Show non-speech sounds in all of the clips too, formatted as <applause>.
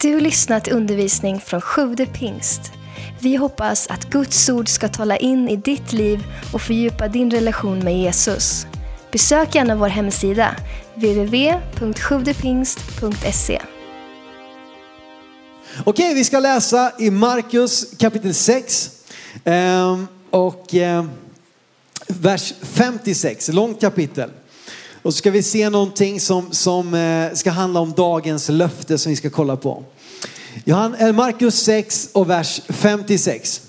Du har lyssnat till undervisning från Sjude pingst. Vi hoppas att Guds ord ska tala in i ditt liv och fördjupa din relation med Jesus. Besök gärna vår hemsida, www.sjuvdepingst.se. Okej, vi ska läsa i Markus kapitel 6 ehm, och ehm, vers 56, långt kapitel. Och så ska vi se någonting som, som eh, ska handla om dagens löfte som vi ska kolla på. Eh, Markus 6 och vers 56.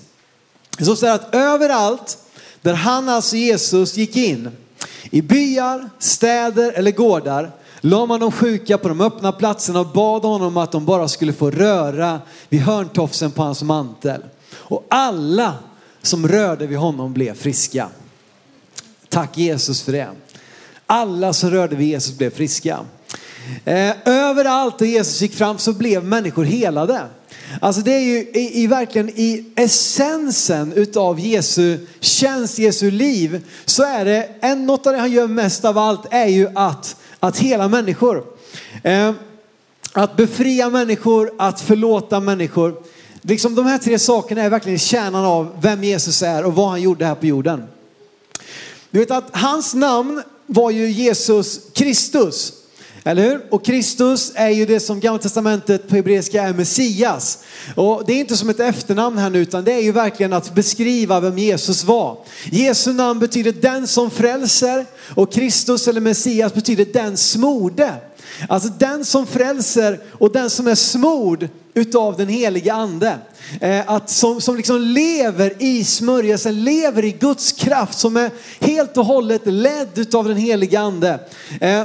Det står så här att överallt där han, alltså Jesus, gick in, i byar, städer eller gårdar, la man de sjuka på de öppna platserna och bad honom att de bara skulle få röra vid hörntofsen på hans mantel. Och alla som rörde vid honom blev friska. Tack Jesus för det. Alla som rörde vid Jesus blev friska. Eh, överallt där Jesus gick fram så blev människor helade. Alltså det är ju i, i, verkligen i essensen utav Jesu tjänst, Jesu liv, så är det, en, något av det han gör mest av allt är ju att, att hela människor. Eh, att befria människor, att förlåta människor. Liksom de här tre sakerna är verkligen kärnan av vem Jesus är och vad han gjorde här på jorden. Du vet att hans namn var ju Jesus Kristus. Eller hur? Och Kristus är ju det som Gamla Testamentet på hebreiska är Messias. Och det är inte som ett efternamn här nu utan det är ju verkligen att beskriva vem Jesus var. Jesu namn betyder den som frälser och Kristus eller Messias betyder den smorde. Alltså den som frälser och den som är smord utav den heliga ande. Eh, att som, som liksom lever i smörjelsen, lever i Guds kraft som är helt och hållet ledd utav den heliga ande. Eh,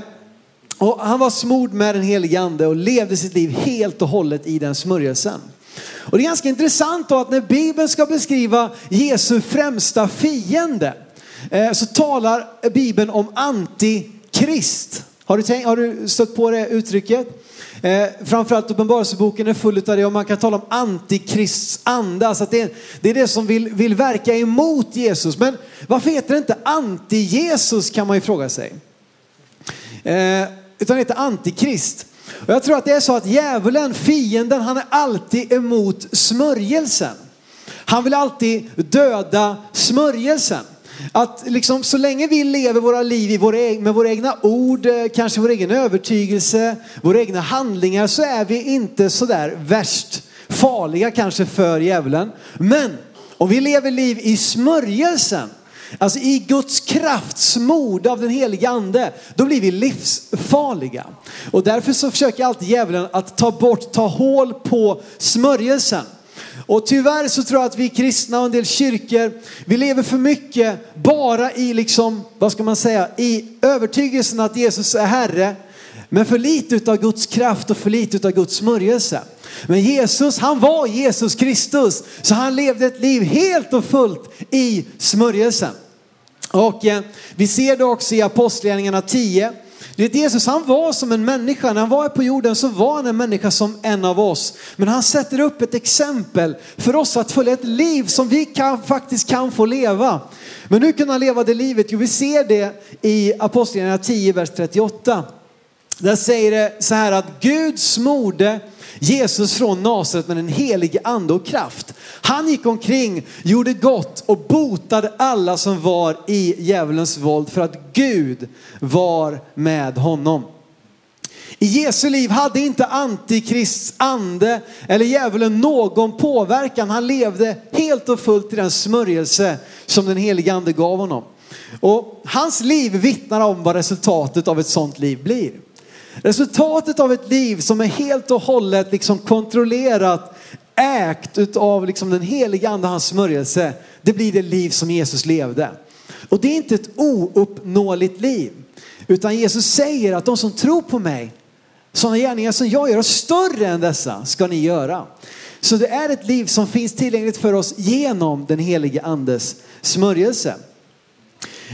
och han var smord med den helige ande och levde sitt liv helt och hållet i den smörjelsen. Och det är ganska intressant då att när Bibeln ska beskriva Jesu främsta fiende eh, så talar Bibeln om antikrist. Har du, tänkt, har du stött på det uttrycket? Eh, framförallt Uppenbarelseboken är full av det och man kan tala om antikrists anda. Alltså att det, är, det är det som vill, vill verka emot Jesus. Men varför heter det inte anti-Jesus kan man ju fråga sig. Eh, utan det heter antikrist. Och jag tror att det är så att djävulen, fienden, han är alltid emot smörjelsen. Han vill alltid döda smörjelsen. Att liksom så länge vi lever våra liv i våra, med våra egna ord, eh, kanske vår egen övertygelse, våra egna handlingar så är vi inte sådär värst farliga kanske för djävulen. Men om vi lever liv i smörjelsen, alltså i Guds kraftsmod av den heliga ande, då blir vi livsfarliga. Och därför så försöker alltid djävulen att ta bort, ta hål på smörjelsen. Och tyvärr så tror jag att vi kristna och en del kyrkor, vi lever för mycket bara i liksom, vad ska man säga, i övertygelsen att Jesus är Herre. Men för lite av Guds kraft och för lite av Guds smörjelse. Men Jesus, han var Jesus Kristus. Så han levde ett liv helt och fullt i smörjelsen. Och eh, vi ser det också i Apostlagärningarna 10. Det är Jesus, han var som en människa. När han var på jorden så var han en människa som en av oss. Men han sätter upp ett exempel för oss att följa ett liv som vi kan, faktiskt kan få leva. Men hur kunde han leva det livet? Jo, vi ser det i Apostlagärningarna 10, vers 38. Där säger det så här att Gud smorde Jesus från Nasaret med den helige ande och kraft. Han gick omkring, gjorde gott och botade alla som var i djävulens våld för att Gud var med honom. I Jesu liv hade inte antikrists ande eller djävulen någon påverkan. Han levde helt och fullt i den smörjelse som den helige ande gav honom. Och hans liv vittnar om vad resultatet av ett sånt liv blir. Resultatet av ett liv som är helt och hållet liksom kontrollerat, ägt utav liksom den heliga ande, hans smörjelse, det blir det liv som Jesus levde. Och det är inte ett ouppnåeligt liv, utan Jesus säger att de som tror på mig, sådana gärningar som jag gör och större än dessa ska ni göra. Så det är ett liv som finns tillgängligt för oss genom den helige andes smörjelse.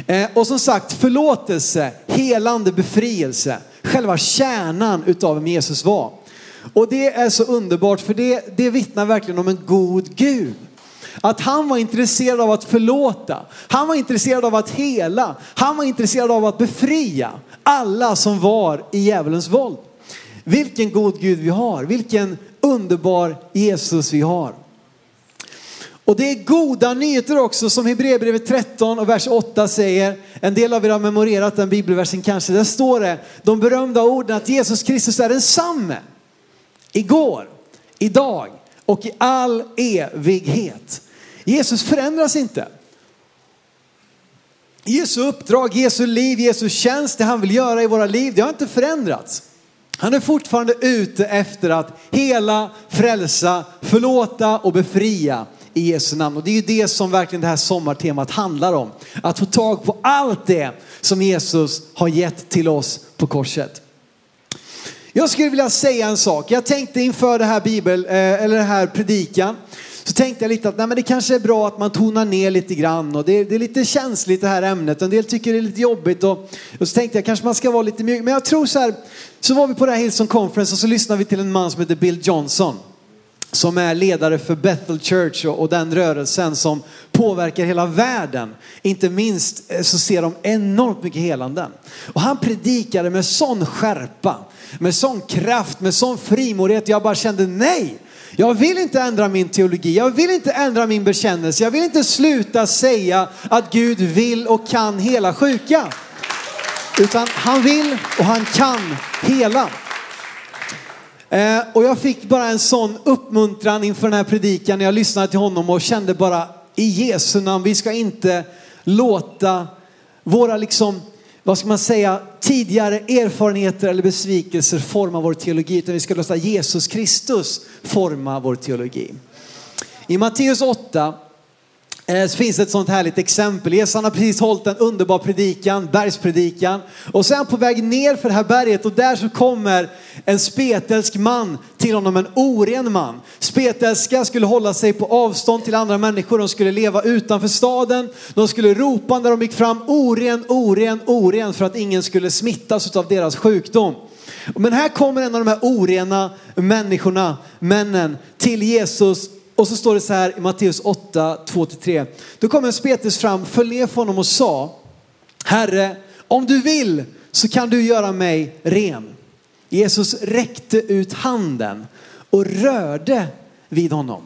Eh, och som sagt förlåtelse, helande, befrielse själva kärnan utav vem Jesus var. Och det är så underbart för det, det vittnar verkligen om en god Gud. Att han var intresserad av att förlåta. Han var intresserad av att hela. Han var intresserad av att befria alla som var i djävulens våld. Vilken god Gud vi har. Vilken underbar Jesus vi har. Och det är goda nyheter också som Hebreerbrevet 13 och vers 8 säger. En del av er har memorerat den bibelversen kanske. Där står det de berömda orden att Jesus Kristus är densamme. Igår, idag och i all evighet. Jesus förändras inte. Jesu uppdrag, Jesu liv, Jesu tjänst, det han vill göra i våra liv, det har inte förändrats. Han är fortfarande ute efter att hela, frälsa, förlåta och befria i Jesu namn. Och det är ju det som verkligen det här sommartemat handlar om. Att få tag på allt det som Jesus har gett till oss på korset. Jag skulle vilja säga en sak. Jag tänkte inför det här bibel, eh, eller det här predikan, så tänkte jag lite att nej, men det kanske är bra att man tonar ner lite grann och det är, det är lite känsligt det här ämnet. En del tycker det är lite jobbigt och, och så tänkte jag kanske man ska vara lite mjuk. Men jag tror så här, så var vi på det här Hillsong Conference och så lyssnade vi till en man som heter Bill Johnson som är ledare för Bethel Church och, den rörelsen som påverkar hela världen. Inte minst eh, så ser de enormt mycket helanden. Och han predikade med sån skärpa, med sån kraft, med sån frimodighet. Jag bara kände nej, jag vill inte ändra min teologi, jag vill inte ändra min bekännelse, jag vill inte sluta säga att Gud vill och kan hela sjuka. Utan han vill och han kan hela. Eh, och jag fick bara en sån uppmuntran inför den här predikan när jag lyssnade till honom och kände bara i Jesu namn, vi ska inte låta våra liksom, vad ska man säga, tidigare erfarenheter eller besvikelser forma vår teologi, utan vi ska låta Jesus Kristus forma vår teologi. I Matteus 8 Eh, så finns det ett sånt härligt exempel. Jesus han har precis hållit en underbar predikan, bergspredikan. Och så är han på väg ner för det här berget och där så kommer en spetälsk man till honom, en oren man. Spetälska skulle hålla sig på avstånd till andra människor, de skulle leva utanför staden. De skulle ropa när de gick fram, oren, oren, oren, för att ingen skulle smittas av deras sjukdom. Men här kommer en av de här orena människorna, männen, till Jesus och så står det så här i Matteus 8, 2-3. Då kom en spetes fram, föll ner för honom och sa, Herre, om du vill så kan du göra mig ren. Jesus räckte ut handen och rörde vid honom.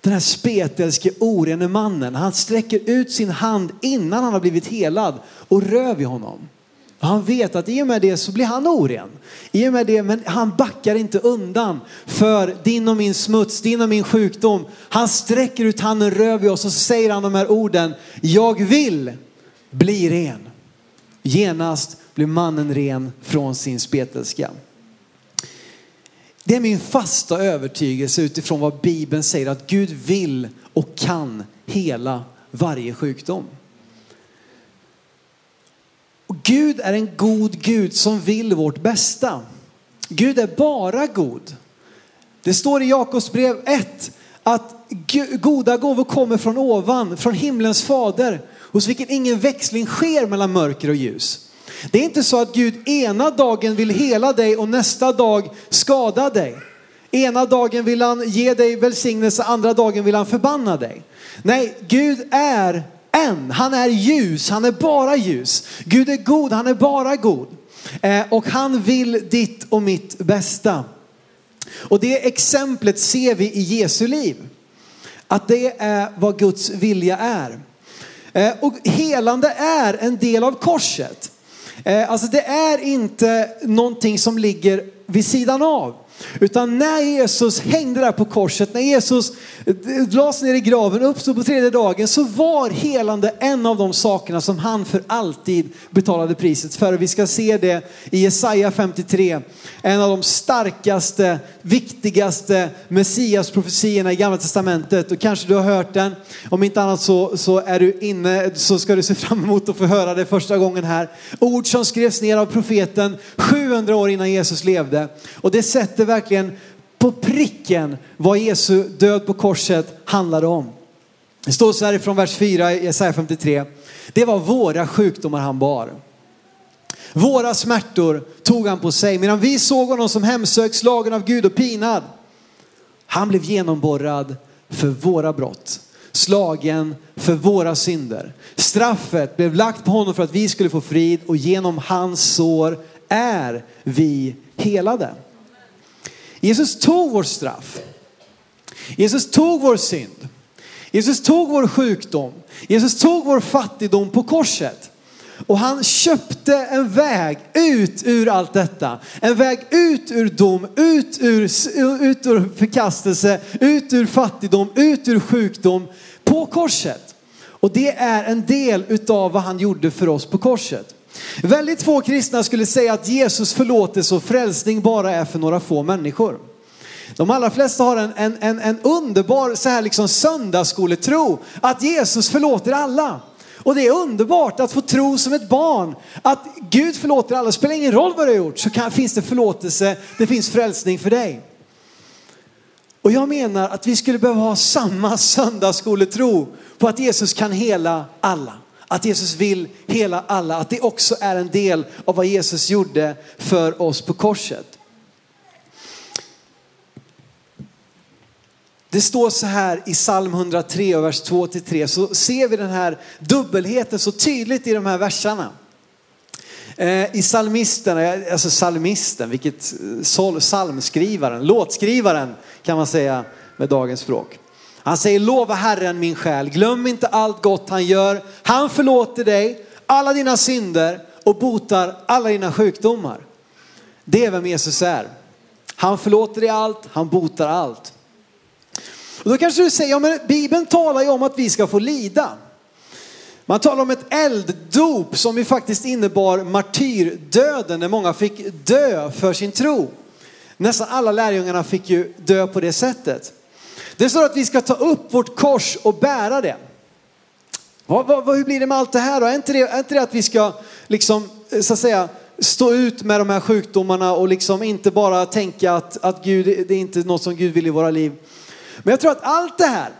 Den här spetälske orene mannen, han sträcker ut sin hand innan han har blivit helad och rör vid honom. Han vet att i och med det så blir han oren. I och med det, men han backar inte undan för din och min smuts, din och min sjukdom. Han sträcker ut handen, rör vid oss och så säger han de här orden. Jag vill bli ren. Genast blir mannen ren från sin spetälska. Det är min fasta övertygelse utifrån vad Bibeln säger att Gud vill och kan hela varje sjukdom. Och Gud är en god Gud som vill vårt bästa. Gud är bara god. Det står i Jakobs brev 1 att goda gåvor kommer från ovan, från himlens fader, hos vilken ingen växling sker mellan mörker och ljus. Det är inte så att Gud ena dagen vill hela dig och nästa dag skada dig. Ena dagen vill han ge dig välsignelse, andra dagen vill han förbanna dig. Nej, Gud är en. Han är ljus, han är bara ljus. Gud är god, han är bara god. Eh, och han vill ditt och mitt bästa. Och det exemplet ser vi i Jesu liv. Att det är vad Guds vilja är. Eh, och helande är en del av korset. Eh, alltså det är inte någonting som ligger vid sidan av. Utan när Jesus hängde där på korset, när Jesus eh, lades ner i graven, uppstod på tredje dagen, så var helande en av de sakerna som han för alltid betalade priset för. Vi ska se det i Jesaja 53, en av de starkaste, viktigaste Messias-profetiorna i Gamla Testamentet. Och kanske du har hört den, om inte annat så, så är du inne, så ska du se fram emot att få höra det första gången här. Ord som skrevs ner av profeten 700 år innan Jesus levde. Och det sätter verkligen på pricken vad Jesu död på korset handlade om. Det står så här ifrån vers 4 i Jesaja 53. Det var våra sjukdomar han bar. Våra smärtor tog han på sig medan vi såg honom som hemsökt, slagen av Gud och pinad. Han blev genomborrad för våra brott, slagen för våra synder. Straffet blev lagt på honom för att vi skulle få frid och genom hans sår är vi helade. Jesus tog vårt straff. Jesus tog vår synd. Jesus tog vår sjukdom. Jesus tog vår fattigdom på korset. Och han köpte en väg ut ur allt detta. En väg ut ur dom, ut ur, ut ur förkastelse, ut ur fattigdom, ut ur sjukdom på korset. Och det är en del utav vad han gjorde för oss på korset. Väldigt få kristna skulle säga att Jesus förlåtelse och frälsning bara är för några få människor. De allra flesta har en, en, en, en underbar så här liksom söndagsskoletro att Jesus förlåter alla. Och det är underbart att få tro som ett barn att Gud förlåter alla. Det spelar ingen roll vad du har gjort så kan, finns det förlåtelse, det finns frälsning för dig. Och jag menar att vi skulle behöva ha samma söndagsskoletro på att Jesus kan hela alla. Att Jesus vill hela alla, att det också är en del av vad Jesus gjorde för oss på korset. Det står så här i psalm 103 vers 2 3 så ser vi den här dubbelheten så tydligt i de här verserna. Eh, I psalmisten, eh, alltså psalmisten, vilket eh, psalmskrivaren, låtskrivaren kan man säga med dagens språk. Han säger lova Herren min själ, glöm inte allt gott han gör. Han förlåter dig alla dina synder och botar alla dina sjukdomar. Det är vem Jesus är. Han förlåter dig allt, han botar allt. Och då kanske du säger, ja men Bibeln talar ju om att vi ska få lida. Man talar om ett elddop som ju faktiskt innebar martyrdöden när många fick dö för sin tro. Nästan alla lärjungarna fick ju dö på det sättet. Det står att vi ska ta upp vårt kors och bära det. Vad, vad, hur blir det med allt det här då? Är inte det, är inte det att vi ska liksom, eh, så att säga, stå ut med de här sjukdomarna och liksom inte bara tänka att, att Gud, det är inte något som Gud vill i våra liv. Men jag tror att allt det här,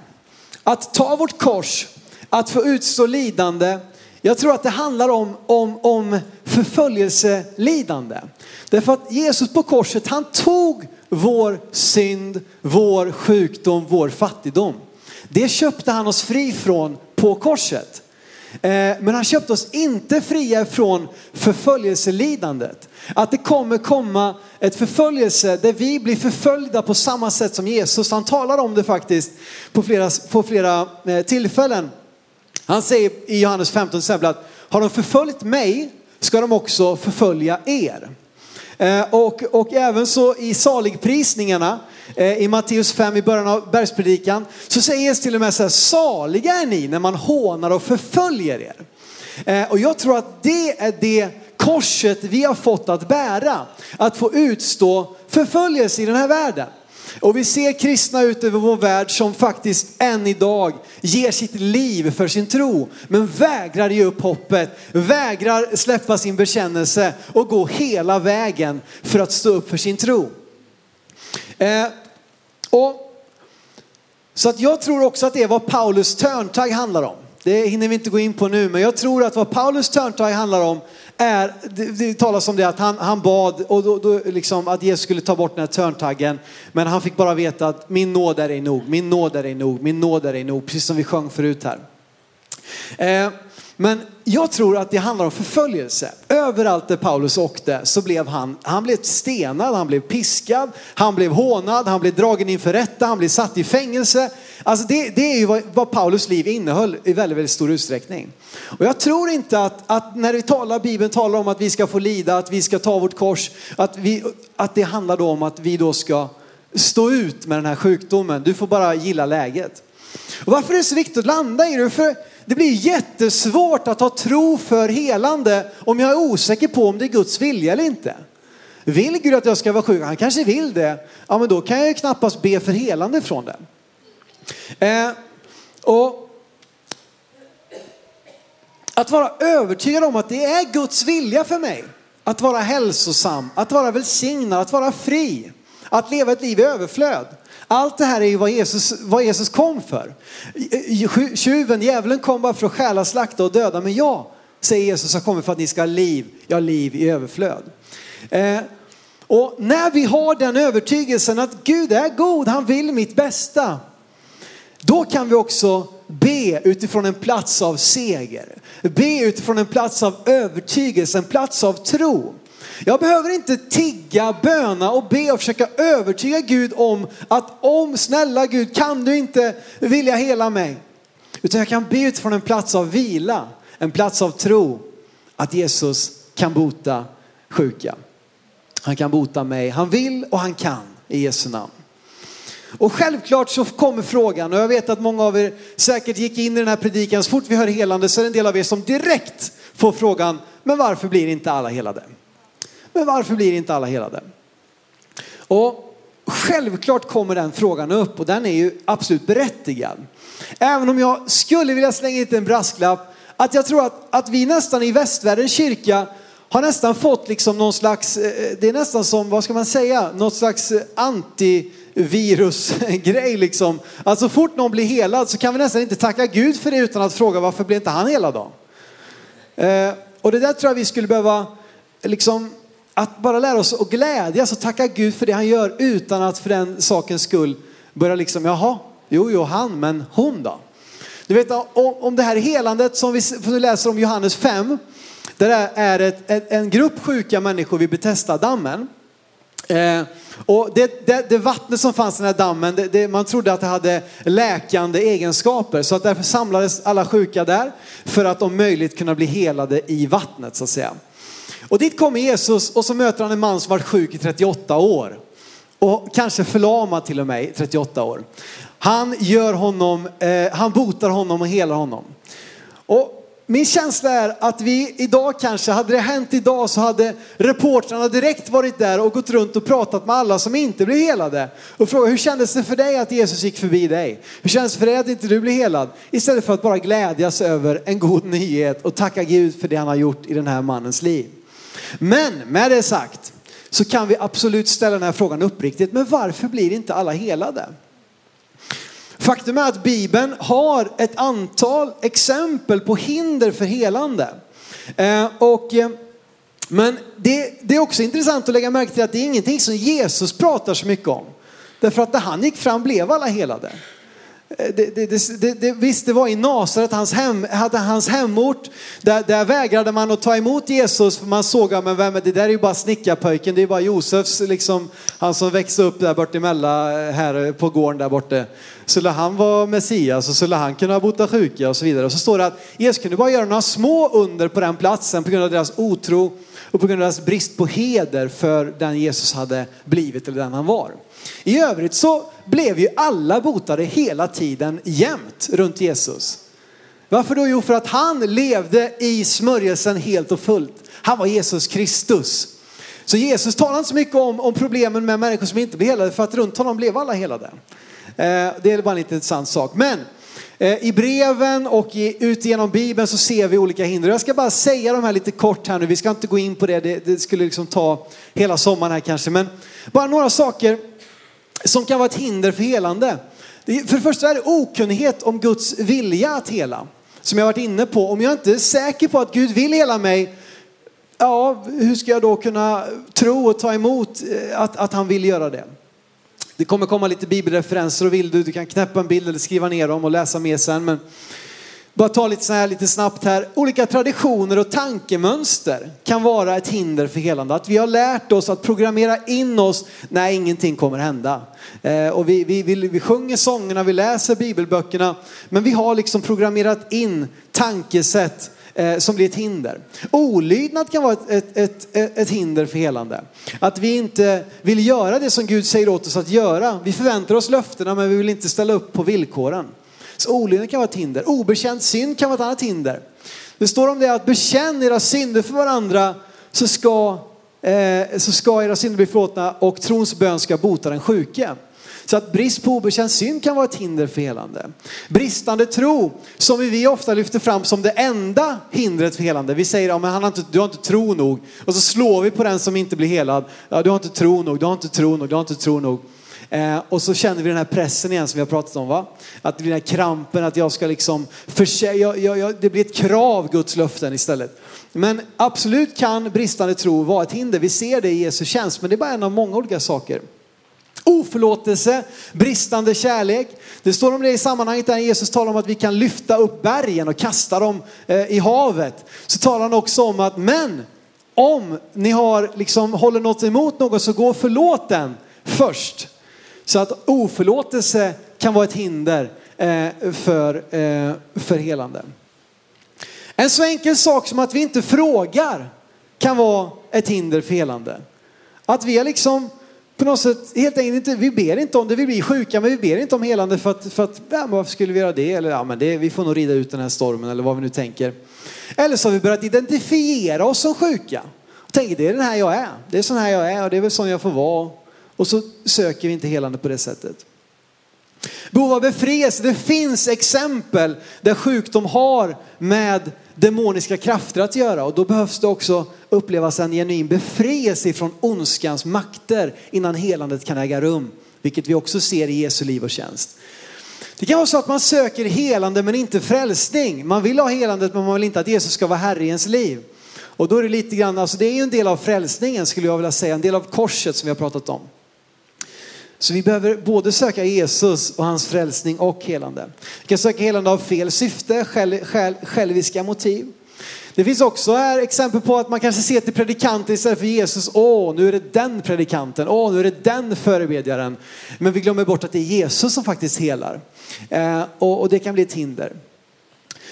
att ta vårt kors, att få utstå lidande, jag tror att det handlar om, om, om förföljelselidande. Därför att Jesus på korset, han tog vår synd, vår sjukdom, vår fattigdom. Det köpte han oss fri från på korset. Eh, men han köpte oss inte fria från förföljelselidandet. Att det kommer komma ett förföljelse där vi blir förföljda på samma sätt som Jesus. Han talar om det faktiskt på flera, på flera eh, tillfällen. Han säger i Johannes 15 till exempel att har de förföljt mig ska de också förfölja er. Eh, och, och även så i saligprisningarna eh, i Matteus 5 i början av bergspredikan så säger Jesus till och med så här, saliga är ni när man hånar och förföljer er. Eh, och jag tror att det är det korset vi har fått att bära. Att få utstå förföljelse i den här världen. Och vi ser kristna ut över vår värld som faktiskt än idag ger sitt liv för sin tro. Men vägrar ge upp hoppet, vägrar släppa sin bekännelse och gå hela vägen för att stå upp för sin tro. Eh, och, så att jag tror också att det är vad Paulus törntag handlar om. Det hinner vi inte gå in på nu, men jag tror att vad Paulus törntag handlar om är, det, det talas om det att han, han bad och då, då liksom att Jesus skulle ta bort den här törntaggen. Men han fick bara veta att min nåd är dig nog, min nåd är dig nog, min nåd är dig nog. Precis som vi sjöng förut här. Eh, men jag tror att det handlar om förföljelse. Överallt där Paulus åkte så blev han, han blev stenad, han blev piskad, han blev hånad, han blev dragen inför rätta, han blev satt i fängelse. Alltså det, det är ju vad, vad, Paulus liv innehöll i väldigt, väldigt stor utsträckning. Och jag tror inte att, att, när vi talar, Bibeln talar om att vi ska få lida, att vi ska ta vårt kors, att, vi, att det handlar då om att vi då ska stå ut med den här sjukdomen. Du får bara gilla läget. Och varför är det så viktigt att landa i det? För det blir jättesvårt att ha tro för helande om jag är osäker på om det är Guds vilja eller inte. Vill Gud att jag ska vara sjuk? Han kanske vill det. Ja, men då kan jag ju knappast be för helande från det. Eh, och att vara övertygad om att det är Guds vilja för mig. Att vara hälsosam, att vara välsignad, att vara fri. Att leva ett liv i överflöd. Allt det här är ju vad Jesus, vad Jesus kom för. Tjuven, djävulen kom bara för att stjäla, slakta och döda. Men jag, säger Jesus, har kommit för att ni ska ha liv, ja liv i överflöd. Eh, och när vi har den övertygelsen att Gud är god, han vill mitt bästa. Då kan vi också be utifrån en plats av seger. Be utifrån en plats av övertygelse, en plats av tro. Jag behöver inte tigga, böna och be och försöka övertyga Gud om att om snälla Gud kan du inte vilja hela mig. Utan jag kan be utifrån en plats av vila, en plats av tro att Jesus kan bota sjuka. Han kan bota mig. Han vill och han kan i Jesu namn. Och självklart så kommer frågan, och jag vet att många av er säkert gick in i den här predikan, så fort vi hör helande så är det en del av er som direkt får frågan, men varför blir inte alla helade? Men varför blir inte alla helade? Och självklart kommer den frågan upp och den är ju absolut berättigad. Även om jag skulle vilja slänga in en brasklapp att jag tror att, att vi nästan i västvärldens kyrka har nästan fått liksom någon slags, eh, det är nästan som, vad ska man säga, något slags eh, anti virusgrej liksom. Alltså fort någon blir helad så kan vi nästan inte tacka Gud för det utan att fråga varför blir inte han helad då? Eh, och det där tror jag vi skulle behöva, liksom, att bara lära oss att glädjas och tacka Gud för det han gör utan att för den sakens skull börja liksom, jaha, jo, jo, han, men hon då? Du vet om det här helandet som vi läser om Johannes 5, där är ett, en grupp sjuka människor vid Betesda-dammen. Eh, och det, det, det, vattnet som fanns i den här dammen, det, det, man trodde att det hade läkande egenskaper. Så att därför samlades alla sjuka där för att om möjligt kunna bli helade i vattnet så att säga. Och dit kommer Jesus och så möter han en man som varit sjuk i 38 år. Och kanske förlamad till och med i 38 år. Han gör honom, eh, han botar honom och helar honom. Och min känsla är att vi idag kanske, hade det hänt idag så hade reportrarna direkt varit där och gått runt och pratat med alla som inte blev helade. Och frågat hur kändes det för dig att Jesus gick förbi dig? Hur kändes det för dig att inte du blev helad? Istället för att bara glädjas över en god nyhet och tacka Gud för det han har gjort i den här mannens liv. Men med det sagt så kan vi absolut ställa den här frågan uppriktigt. Men varför blir inte alla helade? Faktum är att Bibeln har ett antal exempel på hinder för helande. Eh, och, eh, men det, det, är också intressant att lägga märke till att det är ingenting som Jesus pratar så mycket om. Därför att när han gick fram blev alla helade. Eh, det, det, det, det, visst, det var i Nasaret, hans, hem, hans hemort. Där, där vägrade man att ta emot Jesus för man såg att vem, det där är ju bara snickarpöjken, det är bara Josefs, liksom, han som växte upp där borta emellan eh, här eh, på gården där borta. Skulle han vara Messias och skulle han kunna bota sjuka och så vidare. Och så står det att Jesus kunde bara göra några små under på den platsen på grund av deras otro och på grund av deras brist på heder för den Jesus hade blivit eller den han var. I övrigt så blev ju alla botade hela tiden jämt runt Jesus. Varför då? Jo, för att han levde i smörjelsen helt och fullt. Han var Jesus Kristus. Så Jesus talar inte så mycket om, om problemen med människor som inte blev helade för att runt honom blev alla helade. Eh, det är bara en liten intressant sak. Men eh, i breven och ut genom Bibeln så ser vi olika hinder. Jag ska bara säga de här lite kort här nu. Vi ska inte gå in på det. Det, det skulle liksom ta hela sommaren här kanske. Men bara några saker som kan vara ett hinder för helande. För det första är det okunnighet om Guds vilja att hela. Som jag varit inne på. Om jag inte är säker på att Gud vill hela mig, ja, hur ska jag då kunna tro och ta emot eh, att, att han vill göra det? Det kommer komma lite bibelreferenser och vill du, du kan knäppa en bild eller skriva ner dem och läsa mer sen. Men bara ta lite så här lite snabbt här. Olika traditioner och tankemönster kan vara ett hinder för helande. Att vi har lärt oss att programmera in oss när ingenting kommer hända. Eh, och vi, vi, vi, vi sjunger sångerna, vi läser bibelböckerna. Men vi har liksom programmerat in tankesätt eh, som blir ett hinder. Olydnad kan vara ett, ett, ett, ett, hinder för helande. Att vi inte vill göra det som Gud säger åt oss att göra. Vi förväntar oss löftena men vi vill inte ställa upp på villkoren. Så olydnad kan vara ett hinder. Obekänd synd kan vara ett annat hinder. Det står om det att bekänn era synder för varandra så ska, eh, så ska era synder bli förlåtna och trons bön ska bota den sjuke. Så att brist på obekänd synd kan vara ett hinder för helande. Bristande tro, som vi ofta lyfter fram som det enda hindret för helande. Vi säger, ja, men han har inte, du har inte tro nog. Och så slår vi på den som inte blir helad. Ja, du har inte tro nog, du har inte tro nog, du har inte tro nog. Eh, och så känner vi den här pressen igen som vi har pratat om. Va? Att det blir den här krampen att jag ska liksom, förse, jag, jag, jag, det blir ett krav Guds löften istället. Men absolut kan bristande tro vara ett hinder. Vi ser det i Jesu tjänst, men det är bara en av många olika saker. Oförlåtelse, bristande kärlek. Det står om det i sammanhanget där Jesus talar om att vi kan lyfta upp bergen och kasta dem eh, i havet. Så talar han också om att men om ni har liksom håller något emot någon så gå och förlåt den först. Så att oförlåtelse kan vara ett hinder eh, för, eh, för helande. En så enkel sak som att vi inte frågar kan vara ett hinder för helande. Att vi är liksom på något sätt helt enkelt inte, vi ber inte om det, vi blir sjuka men vi ber inte om helande för att, för att ja, varför skulle vi göra det? Eller ja, men det, vi får nog rida ut den här stormen eller vad vi nu tänker. Eller så har vi börjat identifiera oss som sjuka. Och tänker det är den här jag är, det är sån här jag är och det är väl sån jag får vara. Och så söker vi inte helande på det sättet. Behov av befrielse, det finns exempel där sjukdom har med demoniska krafter att göra och då behövs det också upplevas en genuin befrielse från ondskans makter innan helandet kan äga rum. Vilket vi också ser i Jesu liv och tjänst. Det kan vara så att man söker helande men inte frälsning. Man vill ha helandet men man vill inte att Jesus ska vara herre i ens liv. Och då är det lite grann, alltså det är ju en del av frälsningen skulle jag vilja säga, en del av korset som vi har pratat om. Så vi behöver både söka Jesus och hans frälsning och helande. Vi kan söka helande av fel syfte, själv, själv, själviska motiv. Det finns också här exempel på att man kanske ser till predikanten istället för Jesus. Åh, nu är det den predikanten. Åh, nu är det den förebedjaren. Men vi glömmer bort att det är Jesus som faktiskt helar. Eh, och, och det kan bli ett hinder.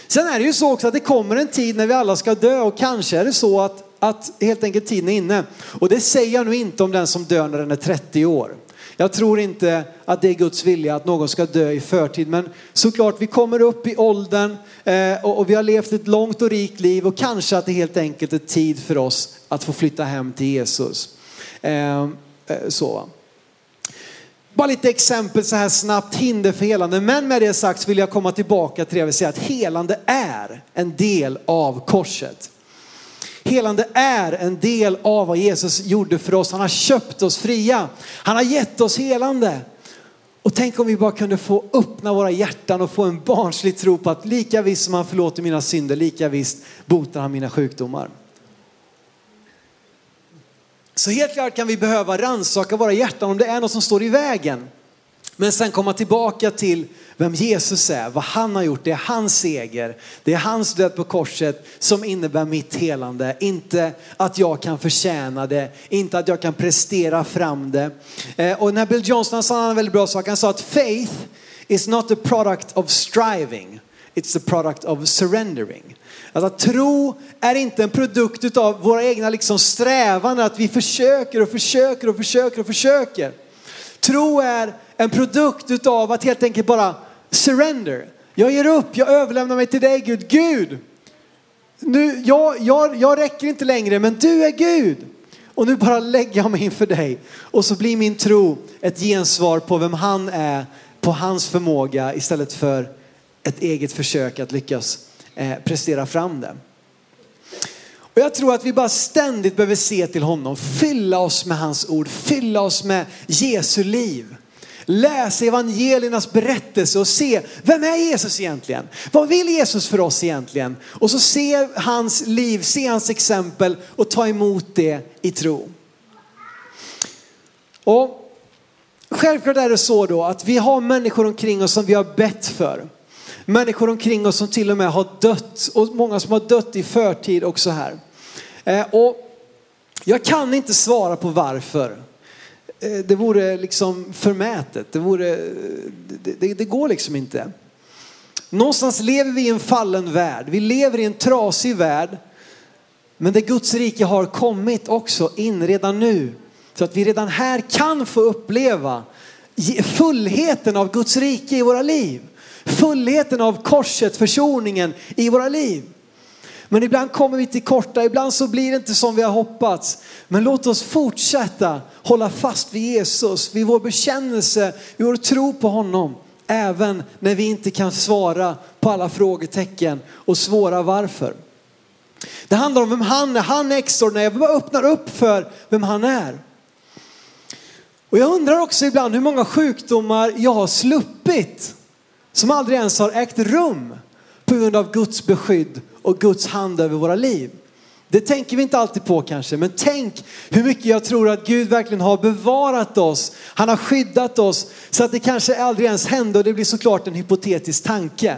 Sen är det ju så också att det kommer en tid när vi alla ska dö och kanske är det så att, att helt enkelt tiden är inne. Och det säger jag nu inte om den som dör när den är 30 år. Jag tror inte att det är Guds vilja att någon ska dö i förtid. Men såklart, vi kommer upp i åldern eh, och vi har levt ett långt och rikt liv och kanske att det helt enkelt är tid för oss att få flytta hem till Jesus. Ehm, eh, så. Bara lite exempel så här snabbt, hinder för helande. Men med det sagt så vill jag komma tillbaka till det jag vill säga att helande är en del av korset. Helande är en del av vad Jesus gjorde för oss. Han har köpt oss fria. Han har gett oss helande. Och tänk om vi bara kunde få öppna våra hjärtan och få en barnslig tro på att lika visst som han förlåter mina synder, lika visst botar han mina sjukdomar. Så helt klart kan vi behöva rannsaka våra hjärtan om det är något som står i vägen. Men sen komma tillbaka till vem Jesus är, vad han har gjort. Det är hans seger, det är hans död på korset som innebär mitt helande. Inte att jag kan förtjäna det, inte att jag kan prestera fram det. Eh, och när Bill Johnson sa en väldigt bra sak, han sa att faith is not the product of striving, it's the product of surrendering. Alltså att tro är inte en produkt av våra egna liksom strävanden, att vi försöker och försöker och försöker och försöker. Tro är en produkt utav att helt enkelt bara surrender. Jag ger upp, jag överlämnar mig till dig Gud. Gud, nu, jag, jag, jag räcker inte längre men du är Gud. Och nu bara lägger jag mig inför dig. Och så blir min tro ett gensvar på vem han är, på hans förmåga istället för ett eget försök att lyckas eh, prestera fram det. Och jag tror att vi bara ständigt behöver se till honom, fylla oss med hans ord, fylla oss med Jesu liv. Läsa evangeliernas berättelse och se, vem är Jesus egentligen? Vad vill Jesus för oss egentligen? Och så se hans liv, se hans exempel och ta emot det i tro. Och självklart är det så då att vi har människor omkring oss som vi har bett för. Människor omkring oss som till och med har dött och många som har dött i förtid också här. Eh, och jag kan inte svara på varför. Eh, det vore liksom förmätet. Det, vore, det, det, det går liksom inte. Någonstans lever vi i en fallen värld. Vi lever i en trasig värld. Men det Guds rike har kommit också in redan nu. Så att vi redan här kan få uppleva fullheten av Guds rike i våra liv. Fullheten av korset, försoningen i våra liv. Men ibland kommer vi till korta, ibland så blir det inte som vi har hoppats. Men låt oss fortsätta hålla fast vid Jesus, vid vår bekännelse, vid vår tro på honom. Även när vi inte kan svara på alla frågetecken och svåra varför. Det handlar om vem han är. Han är extraordinär. Jag bara öppnar upp för vem han är. Och jag undrar också ibland hur många sjukdomar jag har sluppit som aldrig ens har ägt rum på grund av Guds beskydd och Guds hand över våra liv. Det tänker vi inte alltid på kanske, men tänk hur mycket jag tror att Gud verkligen har bevarat oss. Han har skyddat oss så att det kanske aldrig ens hände och det blir såklart en hypotetisk tanke.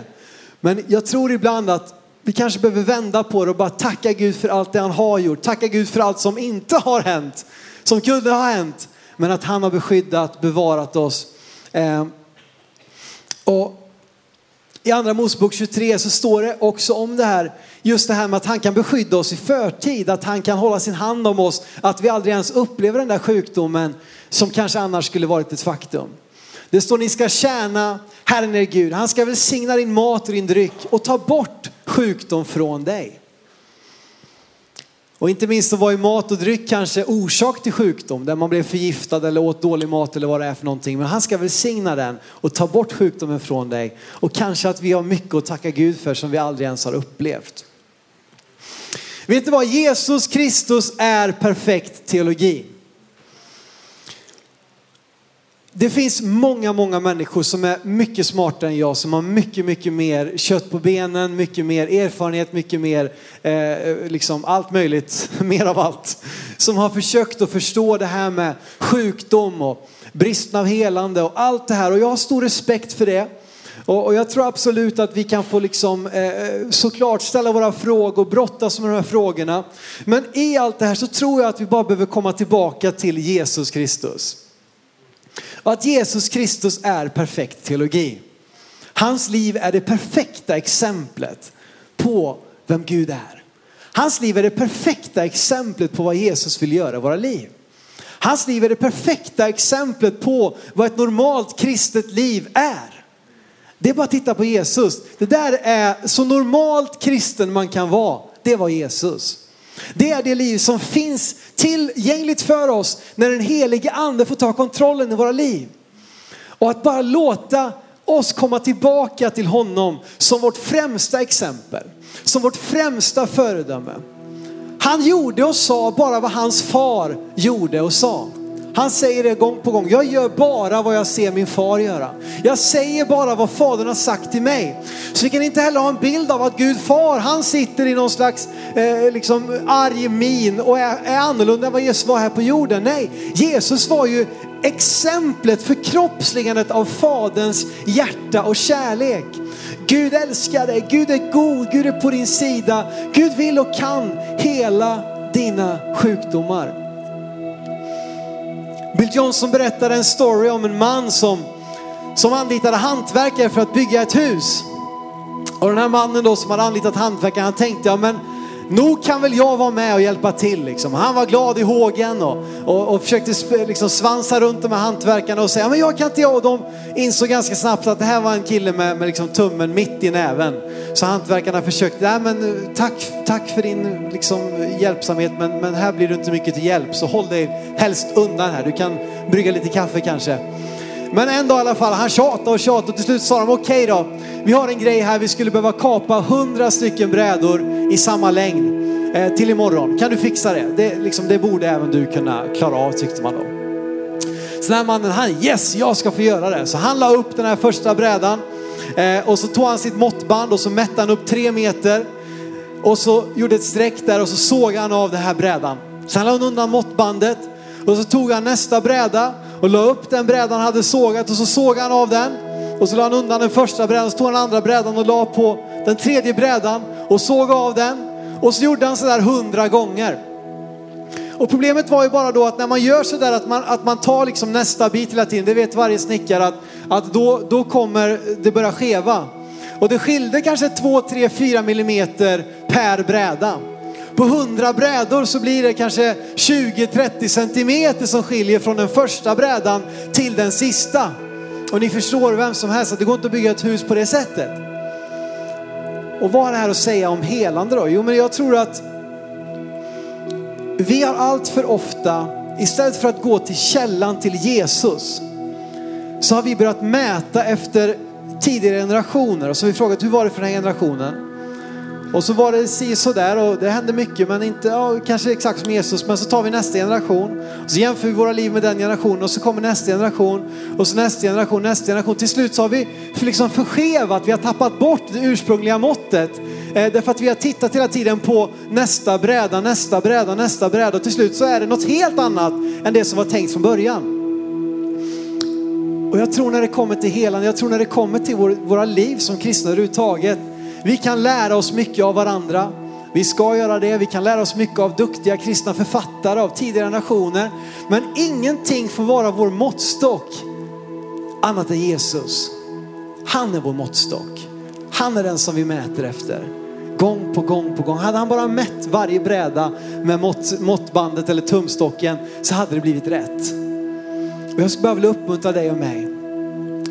Men jag tror ibland att vi kanske behöver vända på det och bara tacka Gud för allt det han har gjort. Tacka Gud för allt som inte har hänt, som kunde ha hänt. Men att han har beskyddat, bevarat oss. Eh, och i andra Mosebok 23 så står det också om det här, just det här med att han kan beskydda oss i förtid, att han kan hålla sin hand om oss, att vi aldrig ens upplever den där sjukdomen som kanske annars skulle varit ett faktum. Det står ni ska tjäna Herren er Gud. Han ska välsigna din mat och din dryck och ta bort sjukdom från dig. Och inte minst så var ju mat och dryck kanske orsak till sjukdom, där man blev förgiftad eller åt dålig mat eller vad det är för någonting. Men han ska välsigna den och ta bort sjukdomen från dig. Och kanske att vi har mycket att tacka Gud för som vi aldrig ens har upplevt. Vet du vad? Jesus Kristus är perfekt teologi. Det finns många, många människor som är mycket smartare än jag, som har mycket, mycket mer kött på benen, mycket mer erfarenhet, mycket mer, eh, liksom allt möjligt, <laughs> mer av allt. Som har försökt att förstå det här med sjukdom och bristen av helande och allt det här. Och jag har stor respekt för det. Och, och jag tror absolut att vi kan få liksom, eh, eh såklart ställa våra frågor, brottas med de här frågorna. Men i allt det här så tror jag att vi bara behöver komma tillbaka till Jesus Kristus. Och att Jesus Kristus är perfekt teologi. Hans liv är det perfekta exemplet på vem Gud är. Hans liv är det perfekta exemplet på vad Jesus vill göra i våra liv. Hans liv är det perfekta exemplet på vad ett normalt kristet liv är. Det är bara att titta på Jesus. Det där är så normalt kristen man kan vara. Det var Jesus. Det är det liv som finns tillgängligt för oss när den helige ande får ta kontrollen i våra liv. Och att bara låta oss komma tillbaka till honom som vårt främsta exempel, som vårt främsta föredöme. Han gjorde och sa bara vad hans far gjorde och sa. Han säger det gång på gång. Jag gör bara vad jag ser min far göra. Jag säger bara vad fadern har sagt till mig. Så vi kan inte heller ha en bild av att Gud far, han sitter i någon slags eh, liksom arg min och är, är annorlunda än vad Jesus var här på jorden. Nej, Jesus var ju exemplet för kroppsligandet av faderns hjärta och kärlek. Gud älskar dig, Gud är god, Gud är på din sida. Gud vill och kan hela dina sjukdomar. Bill Johnson berättade en story om en man som, som anlitade hantverkare för att bygga ett hus. Och den här mannen då som hade anlitat hantverkare, han tänkte, ja men nog kan väl jag vara med och hjälpa till liksom. Han var glad i hågen och, och, och försökte liksom svansa runt de här hantverkarna och säga, men jag kan inte jag. Och de insåg ganska snabbt att det här var en kille med, med liksom tummen mitt i näven. Så hantverkarna försökte, nej men eh, tack, tack för din liksom, hjälpsamhet men, men här blir du inte mycket till hjälp så håll dig helst undan här. Du kan brygga lite kaffe kanske. Men en dag i alla fall, han tjatade och tjatade och till slut sa de okej okay då, vi har en grej här, vi skulle behöva kapa hundra stycken brädor i samma längd eh, till imorgon. Kan du fixa det? Det, liksom, det borde även du kunna klara av tyckte man då. Så den här mannen, han yes, jag ska få göra det. Så han la upp den här första brädan eh, och så tog han sitt måttband och så mätte han upp tre meter och så gjorde ett streck där och så såg han av den här brädan. Sen la han undan måttbandet och så tog han nästa bräda och la upp den brädan han hade sågat och så såg han av den. Och så la han undan den första brädan, så tog han den andra brädan och la på den tredje brädan och såg av den. Och så gjorde han sådär hundra gånger. Och problemet var ju bara då att när man gör sådär att man, att man tar liksom nästa bit hela tiden, det vet varje snickare att, att då, då kommer det börja skeva. Och det skilde kanske 2, 3, 4 millimeter per bräda. På 100 brädor så blir det kanske 20-30 centimeter som skiljer från den första brädan till den sista. Och ni förstår vem som helst att det går inte att bygga ett hus på det sättet. Och vad har det här att säga om helande då? Jo men jag tror att vi har allt för ofta, istället för att gå till källan till Jesus, så har vi börjat mäta efter tidigare generationer. Och så har vi frågat hur var det för den här generationen? Och så var det si så där och det hände mycket men inte ja, kanske exakt som Jesus. Men så tar vi nästa generation och så jämför vi våra liv med den generationen och så kommer nästa generation och så nästa generation, nästa generation. Till slut så har vi liksom förskevat, vi har tappat bort det ursprungliga måttet. Eh, därför att vi har tittat hela tiden på nästa bräda, nästa bräda, nästa bräda och till slut så är det något helt annat än det som var tänkt från början. Och jag tror när det kommer till helande, jag tror när det kommer till vår, våra liv som kristna överhuvudtaget, Vi kan lära oss mycket av varandra. Vi ska göra det. Vi kan lära oss mycket av duktiga kristna författare av tidigare nationer. Men ingenting får vara vår måttstock annat än Jesus. Han är vår måttstock. Han är den som vi mäter efter. Gång på gång på gång. Hade han bara mätt varje bräda med mått, måttbandet eller tumstocken så hade det blivit rätt. Och jag skulle bara vilja uppmuntra dig och mig.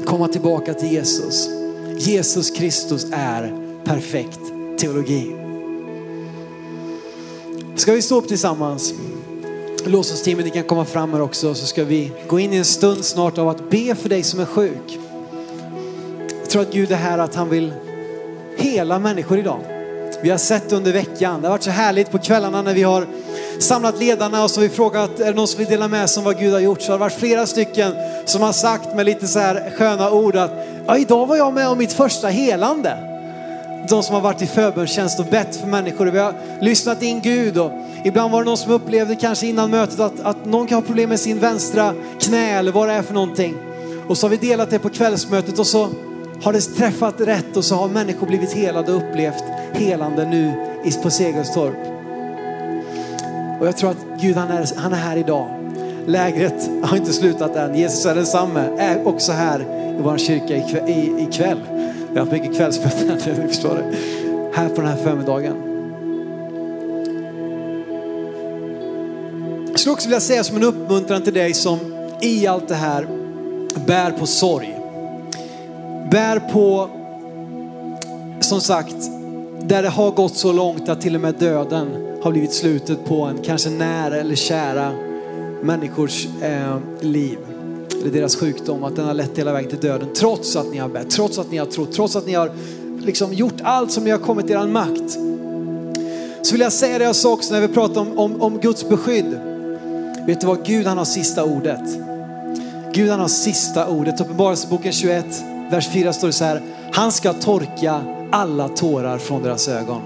Komma tillbaka till Jesus. Jesus Kristus är perfekt teologi. Ska vi stå upp tillsammans? Låtsasteamet, ni kan komma fram här också så ska vi gå in i en stund snart av att be för dig som är sjuk. Jag tror att Gud är här att han vill hela människor idag. Vi har sett under veckan, det har varit så härligt på kvällarna när vi har samlat ledarna och så har vi frågat, är det någon som vill dela med sig om vad Gud har gjort? Så har det varit flera stycken som har sagt med lite så här sköna ord att, ja idag var jag med om mitt första helande. De som har varit i förbönstjänst och bett för människor. Vi har lyssnat in Gud och ibland var det någon som upplevde kanske innan mötet att, att någon kan ha problem med sin vänstra knä eller vad det är för någonting. Och så har vi delat det på kvällsmötet och så har det träffat rätt och så har människor blivit helade och upplevt helande nu på Segerstorp. Och jag tror att Gud han är, han är här idag. Lägret har inte slutat än. Jesus är densamme, är också här i vår kyrka ikväll. Vi har haft mycket kvällsmöten, ni <laughs> förstår det. Här på den här förmiddagen. Jag skulle också vilja säga som en uppmuntran till dig som i allt det här bär på sorg. Bär på, som sagt, där det har gått så långt att till och med döden har blivit slutet på en kanske nära eller kära människors eh, liv eller deras sjukdom, att den har lett hela vägen till döden. Trots att ni har bett, trots att ni har trott, trots att ni har liksom gjort allt som ni har kommit i er makt. Så vill jag säga det jag sa också när vi pratade om, om, om Guds beskydd. Vet du vad? Gud han har sista ordet. Gud han har sista ordet. Uppenbarelseboken 21, vers 4 står det så här. Han ska torka alla tårar från deras ögon.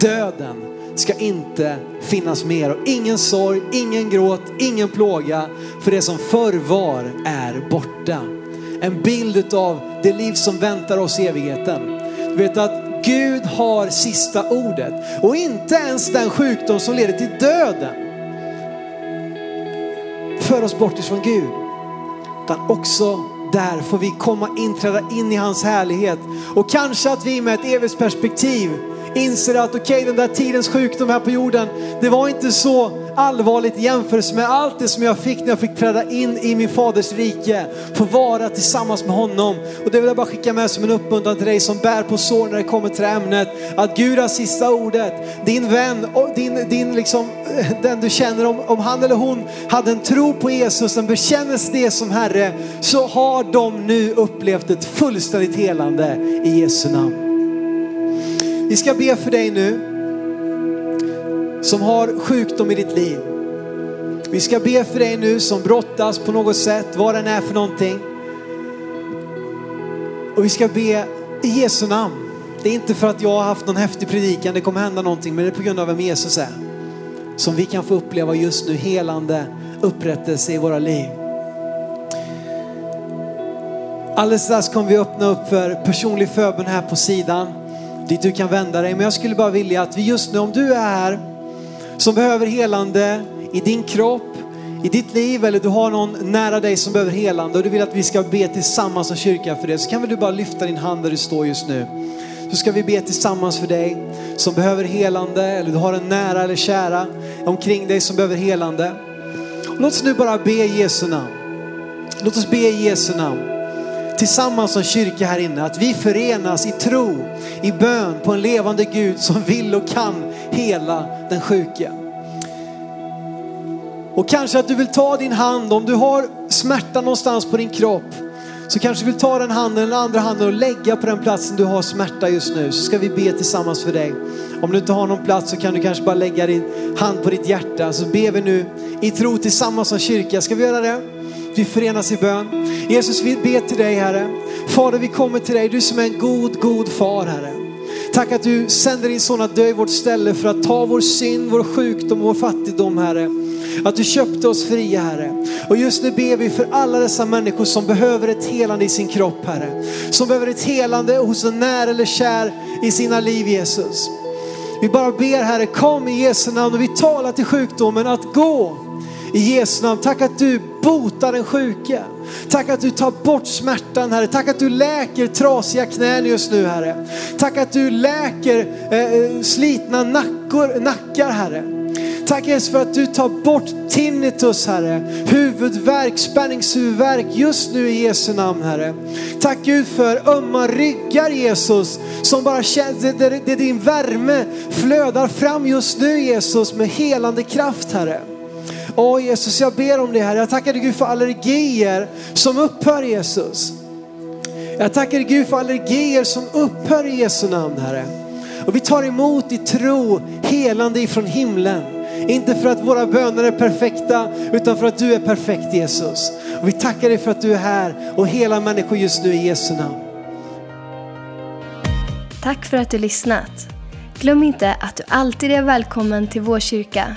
Döden ska inte finnas mer och ingen sorg, ingen gråt, ingen plåga. För det som förr var är borta. En bild av det liv som väntar oss i evigheten. Du vet att Gud har sista ordet och inte ens den sjukdom som leder till döden för oss bort ifrån Gud. Utan också där får vi komma in, träda in i hans härlighet. Och kanske att vi med ett evigt perspektiv inser att okej, okay, den där tidens sjukdom här på jorden, det var inte så allvarligt i jämförelse med allt det som jag fick när jag fick träda in i min faders rike, få vara tillsammans med honom. Och det vill jag bara skicka med som en uppmuntran till dig som bär på sår när det kommer till det här ämnet, att Gud har sista ordet. Din vän, och din, din liksom, eh, den du känner, om, om han eller hon hade en tro på Jesus, en bekännelse det som Herre, så har de nu upplevt ett fullständigt helande i Jesu namn. Vi ska be för dig nu som har sjukdom i ditt liv. Vi ska be för dig nu som brottas på något sätt, vad den är för någonting. Och vi ska be i Jesu namn. Det är inte för att jag har haft någon häftig predikan, det kommer hända någonting, men det är på grund av vem Jesus är. Som vi kan få uppleva just nu helande upprättelse i våra liv. Alldeles strax kommer vi öppna upp för personlig förbön här på sidan dit du kan vända dig. Men jag skulle bara vilja att vi just nu, om du är här som behöver helande i din kropp, i ditt liv eller du har någon nära dig som behöver helande och du vill att vi ska be tillsammans som kyrka för det så kan väl du bara lyfta din hand där du står just nu. Så ska vi be tillsammans för dig som behöver helande eller du har en nära eller kära omkring dig som behöver helande. Låt oss nu bara be i Jesu namn. Låt oss be i Jesu namn tillsammans som kyrka här inne, att vi förenas i tro, i bön på en levande Gud som vill och kan hela den sjuka. Och kanske att du vill ta din hand, om du har smärta någonstans på din kropp, så kanske du vill ta den handen, den andra handen och lägga på den platsen du har smärta just nu. Så ska vi be tillsammans för dig. Om du inte har någon plats så kan du kanske bara lägga din hand på ditt hjärta. Så ber vi nu i tro tillsammans som kyrka. Ska vi göra det? Vi förenas i bön. Jesus, vi ber till dig Herre. Fader, vi kommer till dig, du som är en god, god far Herre. Tack att du sänder din son att dö i vårt ställe för att ta vår synd, vår sjukdom och vår fattigdom Herre. Att du köpte oss fria Herre. Och just nu ber vi för alla dessa människor som behöver ett helande i sin kropp Herre. Som behöver ett helande hos en när eller kär i sina liv Jesus. Vi bara ber Herre, kom i Jesu namn och vi talar till sjukdomen att gå i Jesu namn. Tack att du botar den sjuke. Tack att du tar bort smärtan Herre. Tack att du läker trasiga knän just nu Herre. Tack att du läker eh, eh, slitna nackor, nackar Herre. Tack Jesus för att du tar bort tinnitus Herre, huvudvärk, spänningshuvudvärk just nu i Jesu namn Herre. Tack Gud för ömma ryggar Jesus som bara känns, där, där din värme flödar fram just nu Jesus med helande kraft Herre. Åh Jesus, jag ber om det här. Jag tackar dig Gud för allergier som upphör Jesus. Jag tackar dig Gud för allergier som upphör i Jesu namn Herre. Och vi tar emot i tro helande ifrån himlen. Inte för att våra böner är perfekta utan för att du är perfekt Jesus. Och vi tackar dig för att du är här och hela människor just nu i Jesu namn. Tack för att du lyssnat. Glöm inte att du alltid är välkommen till vår kyrka.